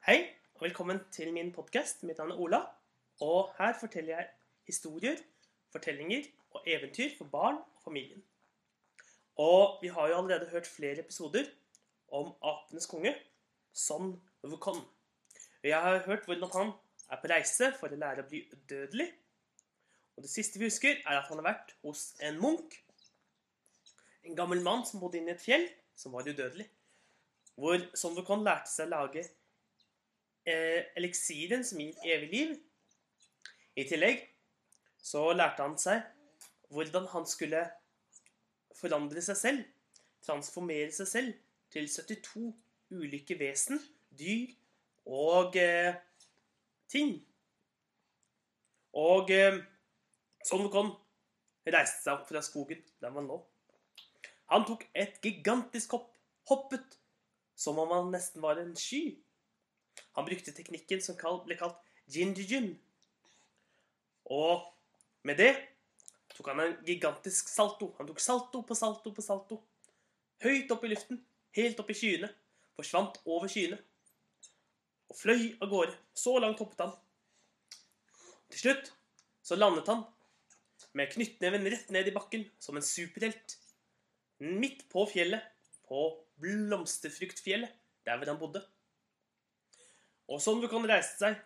Hei, og velkommen til min podkast. Mitt navn er Ola. Og her forteller jeg historier, fortellinger og eventyr for barn og familien. Og vi har jo allerede hørt flere episoder om apenes konge, Son Wukon. Jeg har hørt hvordan han er på reise for å lære å bli udødelig. Og det siste vi husker, er at han har vært hos en munk. En gammel mann som bodde inne i et fjell, som var udødelig. Hvor Son Wukon lærte seg å lage eh, eliksiren som gir evig liv. I tillegg så lærte han seg hvordan han skulle forandre seg selv, transformere seg selv til 72 ulike vesen, dyr og eh, ting. Og eh, sånn Wukon reiste seg opp fra skogen der man lå. Han tok et gigantisk hopp, hoppet som om han nesten var en sky. Han brukte teknikken som ble kalt jinjijin. Og med det tok han en gigantisk salto. Han tok salto på salto på salto. Høyt opp i luften, helt opp i skyene. Forsvant over skyene. Og fløy av gårde. Så langt hoppet han. Til slutt så landet han med knyttneven rett ned i bakken som en superhelt. Midt på fjellet, på Blomsterfruktfjellet, der hvor han bodde. Og sånn kan reise seg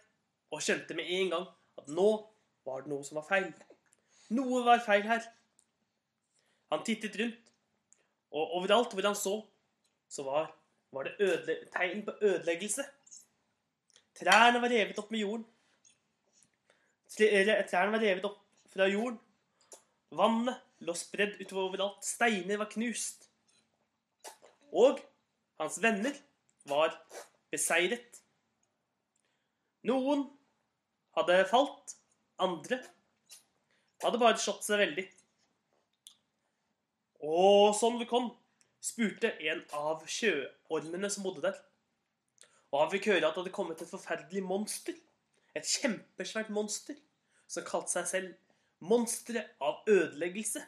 og skjønte med en gang at nå var det noe som var feil. Noe var feil her. Han tittet rundt, og overalt hvor han så, så var, var det ødele, tegn på ødeleggelse. Trærne var revet opp med jorden. Trærne var revet opp fra jorden. Vannet lå spredd utover overalt. Steiner var knust. Og hans venner var beseiret. Noen hadde falt, andre hadde bare slått seg veldig. Og sånn vi kom, spurte en av sjøormene som bodde der. Og han fikk høre at det hadde kommet et forferdelig monster. Et kjempesvært monster som kalte seg selv Monsteret av ødeleggelse.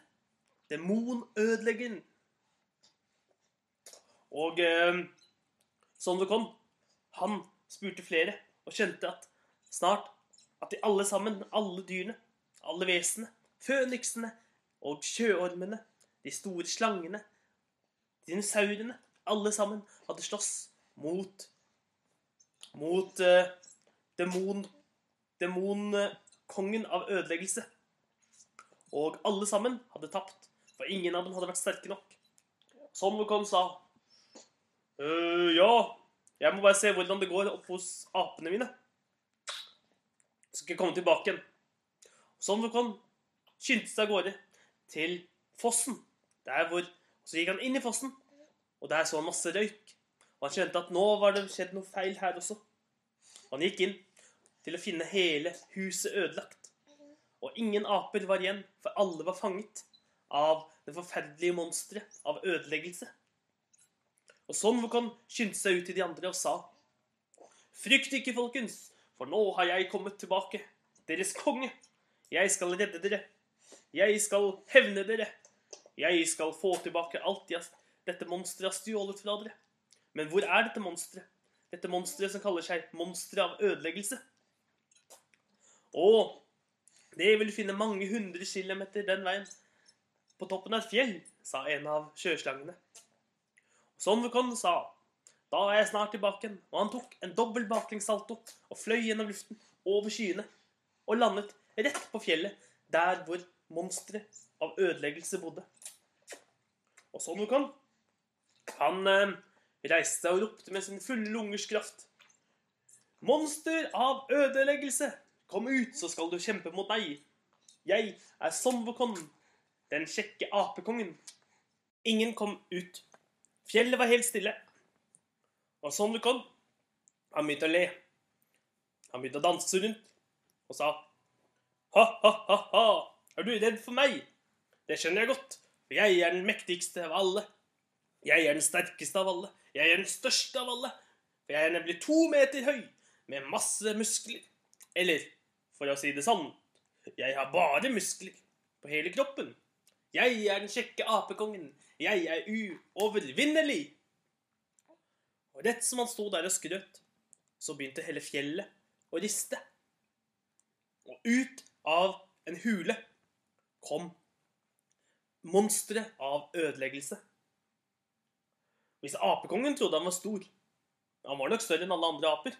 Demonødeleggeren. Og eh, sånn det kom, han spurte flere og skjønte at snart at de alle sammen, alle dyrene, alle vesenene, føniksene og sjøormene, de store slangene, dinosaurene, alle sammen hadde slåss mot mot uh, demon demonkongen av ødeleggelse. Og alle sammen hadde tapt, for ingen av dem hadde vært sterke nok. Sånn Wukong sa øh, Ja, jeg må bare se hvordan det går opp hos apene mine. Så skal jeg komme tilbake igjen. Sånn Wukon skyndte seg av gårde til fossen. Der hvor, Så gikk han inn i fossen, og der så han masse røyk. Og han skjønte at nå var det skjedd noe feil her også. Og han gikk inn til å finne hele huset ødelagt. Og ingen aper var igjen, for alle var fanget av det forferdelige monsteret av ødeleggelse. Og sånn Wukon skyndte seg ut til de andre og sa Frykt ikke, folkens, for nå har jeg kommet tilbake, deres konge. Jeg skal redde dere. Jeg skal hevne dere. Jeg skal få tilbake alt dette monsteret har stjålet fra dere. Men hvor er dette monsteret? Dette monsteret som kaller seg monsteret av ødeleggelse. Å, det vil du finne mange hundre kilometer den veien. På toppen av et fjell, sa en av sjøslangene. Som Wukon sa, da er jeg snart tilbake, og han tok en dobbel baklengssalto og fløy gjennom luften, over skyene, og landet rett på fjellet, der hvor monsteret av ødeleggelse bodde. Og Wukon, han eh, reiste seg og ropte med sin fulle lungers kraft. Monster av ødeleggelse, kom ut, så skal du kjempe mot meg. Jeg er Son Wukon, den kjekke apekongen. Ingen kom ut. Fjellet var helt stille. Og sånn det kom, han begynte å le. Han begynte å danse rundt og sa Ha-ha-ha-ha, er du redd for meg? Det skjønner jeg godt, for jeg er den mektigste av alle. Jeg er den sterkeste av alle. Jeg er den største av alle. For jeg er nemlig to meter høy, med masse muskler. Eller, for å si det sånn, jeg har bare muskler på hele kroppen. Jeg er den kjekke apekongen. Jeg er uovervinnelig. Og rett som han sto der og skrøt, så begynte hele fjellet å riste. Og ut av en hule kom monsteret av ødeleggelse. Hvis apekongen trodde han var stor, han var nok større enn alle andre aper,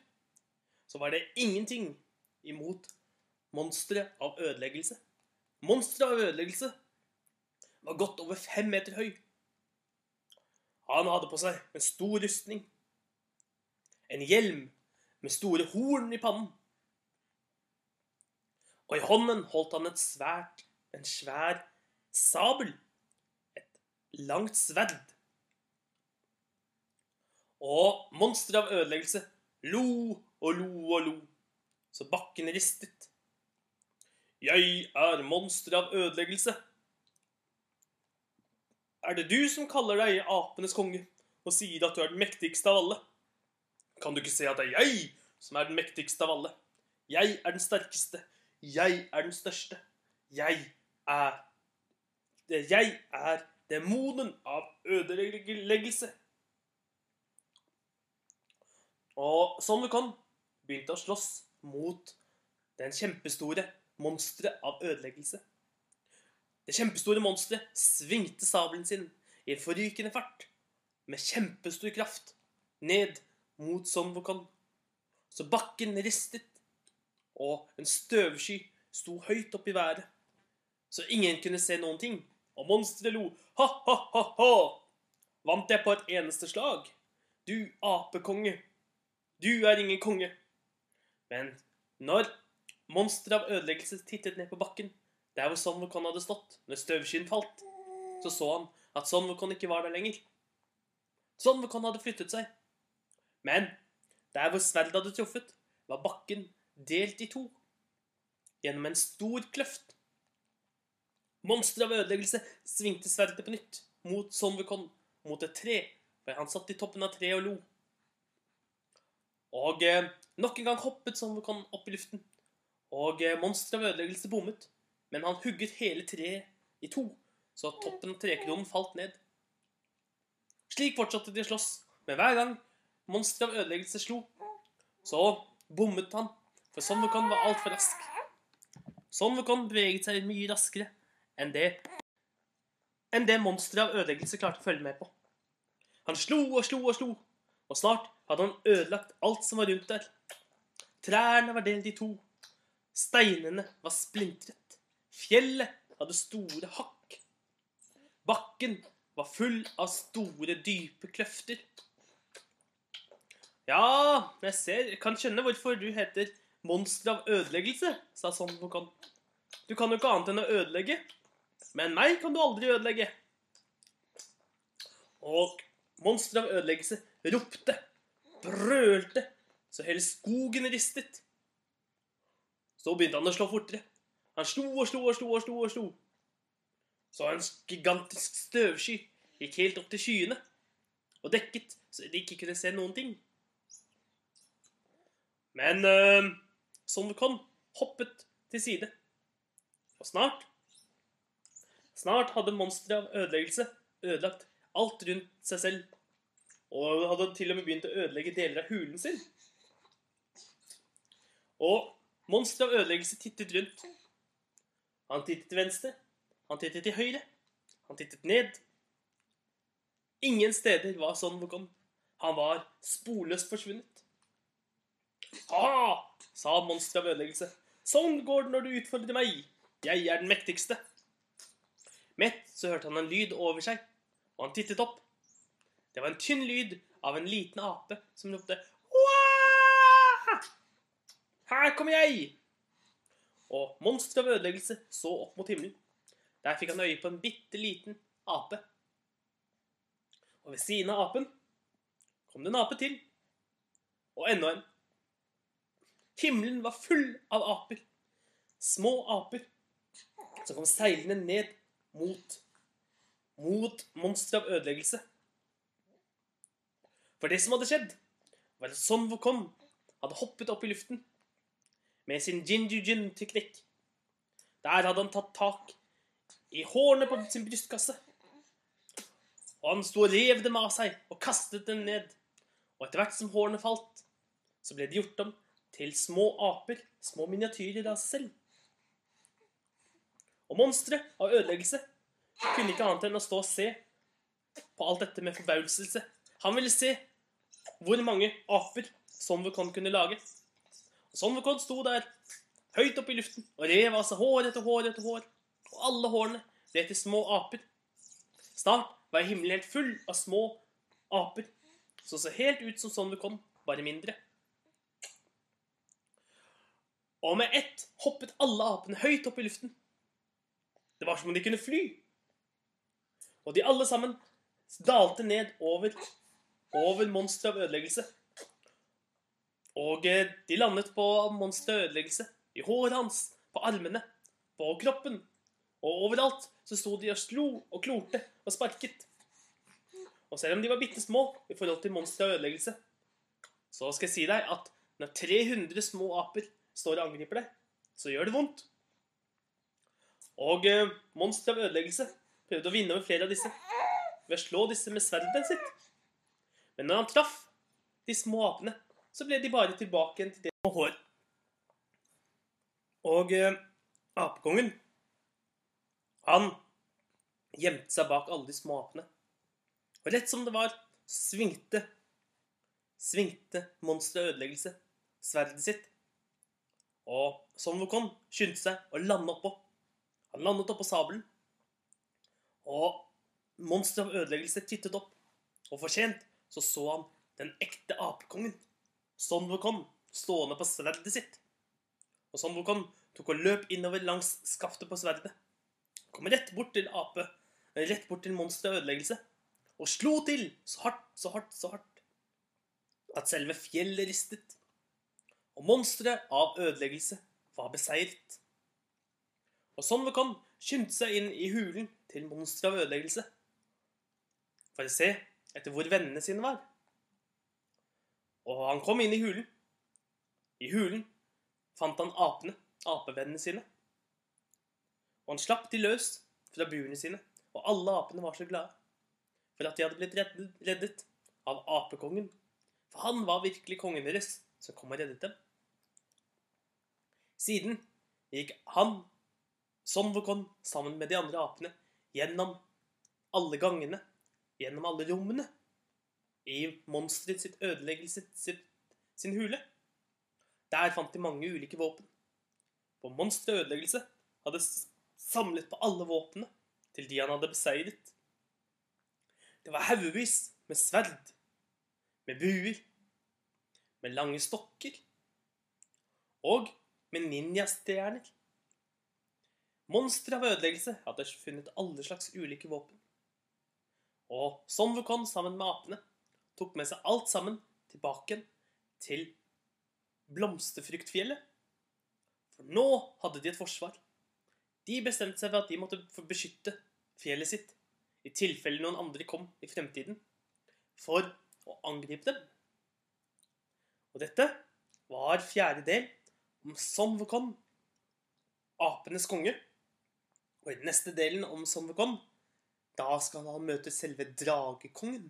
så var det ingenting imot monsteret av ødeleggelse. Monsteret av ødeleggelse var godt over fem meter høy. Han hadde på seg en stor rustning, en hjelm med store horn i pannen. Og i hånden holdt han et svært, en svær sabel, et langt sverd. Og monsteret av ødeleggelse lo og lo og lo, så bakken ristet. Jeg er monster av ødeleggelse. Er det du som kaller deg apenes konge og sier at du er den mektigste av alle? Kan du ikke se at det er jeg som er den mektigste av alle? Jeg er den sterkeste. Jeg er den største. Jeg er Jeg er demonen av ødeleggelse. Og som du kan, begynte å slåss mot den kjempestore monsteret av ødeleggelse. Det kjempestore monsteret svingte sabelen sin i en forrykende fart, med kjempestor kraft, ned mot Sonvokon. Så bakken ristet, og en støvsky sto høyt opp i været, så ingen kunne se noen ting. Og monsteret lo. Ha-ha-ha-ha! Vant jeg på et eneste slag? Du apekonge. Du er ingen konge. Men når monsteret av ødeleggelse tittet ned på bakken, der hvor Sonvokon hadde stått, når støvskyen falt, så så han at Sonvokon ikke var der lenger. Sonvokon hadde flyttet seg. Men der hvor sverdet hadde truffet, var bakken delt i to gjennom en stor kløft. Monsteret av ødeleggelse svingte sverdet på nytt mot Sonvokon, mot et tre, for han satt i toppen av treet og lo. Og eh, nok en gang hoppet Sonvokon opp i luften, og eh, monsteret av ødeleggelse bommet, men han hugget hele treet i to, så toppen av trekronen falt ned. Slik fortsatte de å slåss, men hver gang monsteret av ødeleggelse slo, så bommet han, for Sonvokon var altfor rask. Sonvokon beveget seg mye raskere enn det enn det monsteret av ødeleggelse klarte å følge med på. Han slo og slo og slo, og snart hadde han ødelagt alt som var rundt der. Trærne var delt i to. Steinene var splintret. Fjellet hadde store hakk. Bakken var full av store, dype kløfter. Ja, jeg ser, kan skjønne hvorfor du heter monster av ødeleggelse, sa Son Du kan jo ikke annet enn å ødelegge. Men meg kan du aldri ødelegge. Og monster av ødeleggelse ropte, brølte, så hele skogen ristet. Så begynte han å slå fortere. Han slo og slo og slo og slo. og slo. Så en gigantisk støvsky gikk helt opp til skyene og dekket så de ikke kunne se noen ting. Men øh, Son Wukong hoppet til side. Og snart Snart hadde monsteret av ødeleggelse ødelagt alt rundt seg selv, og hadde til og med begynt å ødelegge deler av hulen sin. Og monsteret av ødeleggelse tittet rundt. Han tittet til venstre, han tittet til høyre, han tittet ned. Ingen steder var sånn Wukong. Han var sporløst forsvunnet. Ha! sa monsteret av ødeleggelse. Sånn går det når du utfordrer meg. Jeg er den mektigste. Mett så hørte han en lyd over seg, og han tittet opp. Det var en tynn lyd av en liten ape som ropte Wah! Her kommer jeg! Og monster av ødeleggelse så opp mot himmelen. Der fikk han øye på en bitte liten ape. Og ved siden av apen kom det en ape til. Og enda en. Himmelen var full av aper. Små aper som kom seilende ned mot mot monsteret av ødeleggelse. For det som hadde skjedd, var at Son Wukong hadde hoppet opp i luften med sin Jinju-Jin-teknikk. Der hadde han tatt tak i hårene på sin brystkasse. Og han sto og rev dem av seg og kastet dem ned. Og etter hvert som hårene falt, så ble de gjort om til små aper, små miniatyrer av seg selv. Og monstre av ødeleggelse kunne ikke annet enn å stå og se på alt dette med forbauselse. Han ville se hvor mange aper Son Wukong kunne lage. Og Son Wukong sto der, høyt oppe i luften, og rev av seg hår etter hår etter hår. Og alle hårene ble til små aper. Snart var himmelen helt full av små aper som så helt ut som Son bare mindre. Og med ett hoppet alle apene høyt opp i luften. Det var som om de kunne fly. Og de alle sammen dalte ned over, over monsteret av ødeleggelse. Og eh, de landet på monsteret ødeleggelse. I håret hans, på armene, på kroppen. Og overalt så sto de og slo og klorte og sparket. Og selv om de var bitte små i forhold til monsteret av ødeleggelse, så skal jeg si deg at når 300 små aper står og angriper deg, så gjør det vondt. Og eh, monsteret av ødeleggelse prøvde å vinne over flere av disse ved å slå disse med sverdet sitt. Men når han traff de små apene, så ble de bare tilbake til det med hår. Og eh, apekongen, han gjemte seg bak alle de små apene. Og rett som det var, svingte svingte monsteret ødeleggelse sverdet sitt. Og Son Wukong skyndte seg å lande oppå. Han landet oppå sabelen. Og monsteret av ødeleggelse tittet opp. Og for sent så så han den ekte apekongen, Son Wukong, stående på sverdet sitt. Og Son Wukong tok og løp innover langs skaftet på sverdet. Kom rett bort til ape, rett bort til monsteret av ødeleggelse. Og slo til så hardt, så hardt, så hardt at selve fjellet ristet. Og monsteret av ødeleggelse var beseiret. Og Son Wukong skyndte seg inn i hulen til monsteret av ødeleggelse for å se etter hvor vennene sine var. Og han kom inn i hulen. I hulen fant han apene, apevennene sine. Og han slapp de løs fra buene sine, og alle apene var så glade for at de hadde blitt reddet, av apekongen. For han var virkelig kongen deres som kom og reddet dem. Siden gikk han, Son vokon, sammen med de andre apene gjennom alle gangene gjennom alle rommene i monsteret sitt ødeleggelse sitt, sin hule. Der fant de mange ulike våpen. På monsteret ødeleggelse hadde samlet på alle våpnene til de han hadde beseiret. Det var haugevis med sverd, med buer, med lange stokker og med ninjastjerner. Monsteret av ødeleggelse hadde funnet alle slags ulike våpen. Og sånn Wukong sammen med apene tok med seg alt sammen tilbake til Blomsterfruktfjellet. For nå hadde de et forsvar. De bestemte seg for at de måtte beskytte fjellet sitt i tilfelle noen andre kom i fremtiden for å angripe dem. Og dette var fjerde del om Son Wukong, apenes konge. Og i den neste delen om Son Wukong da skal han møte selve dragekongen.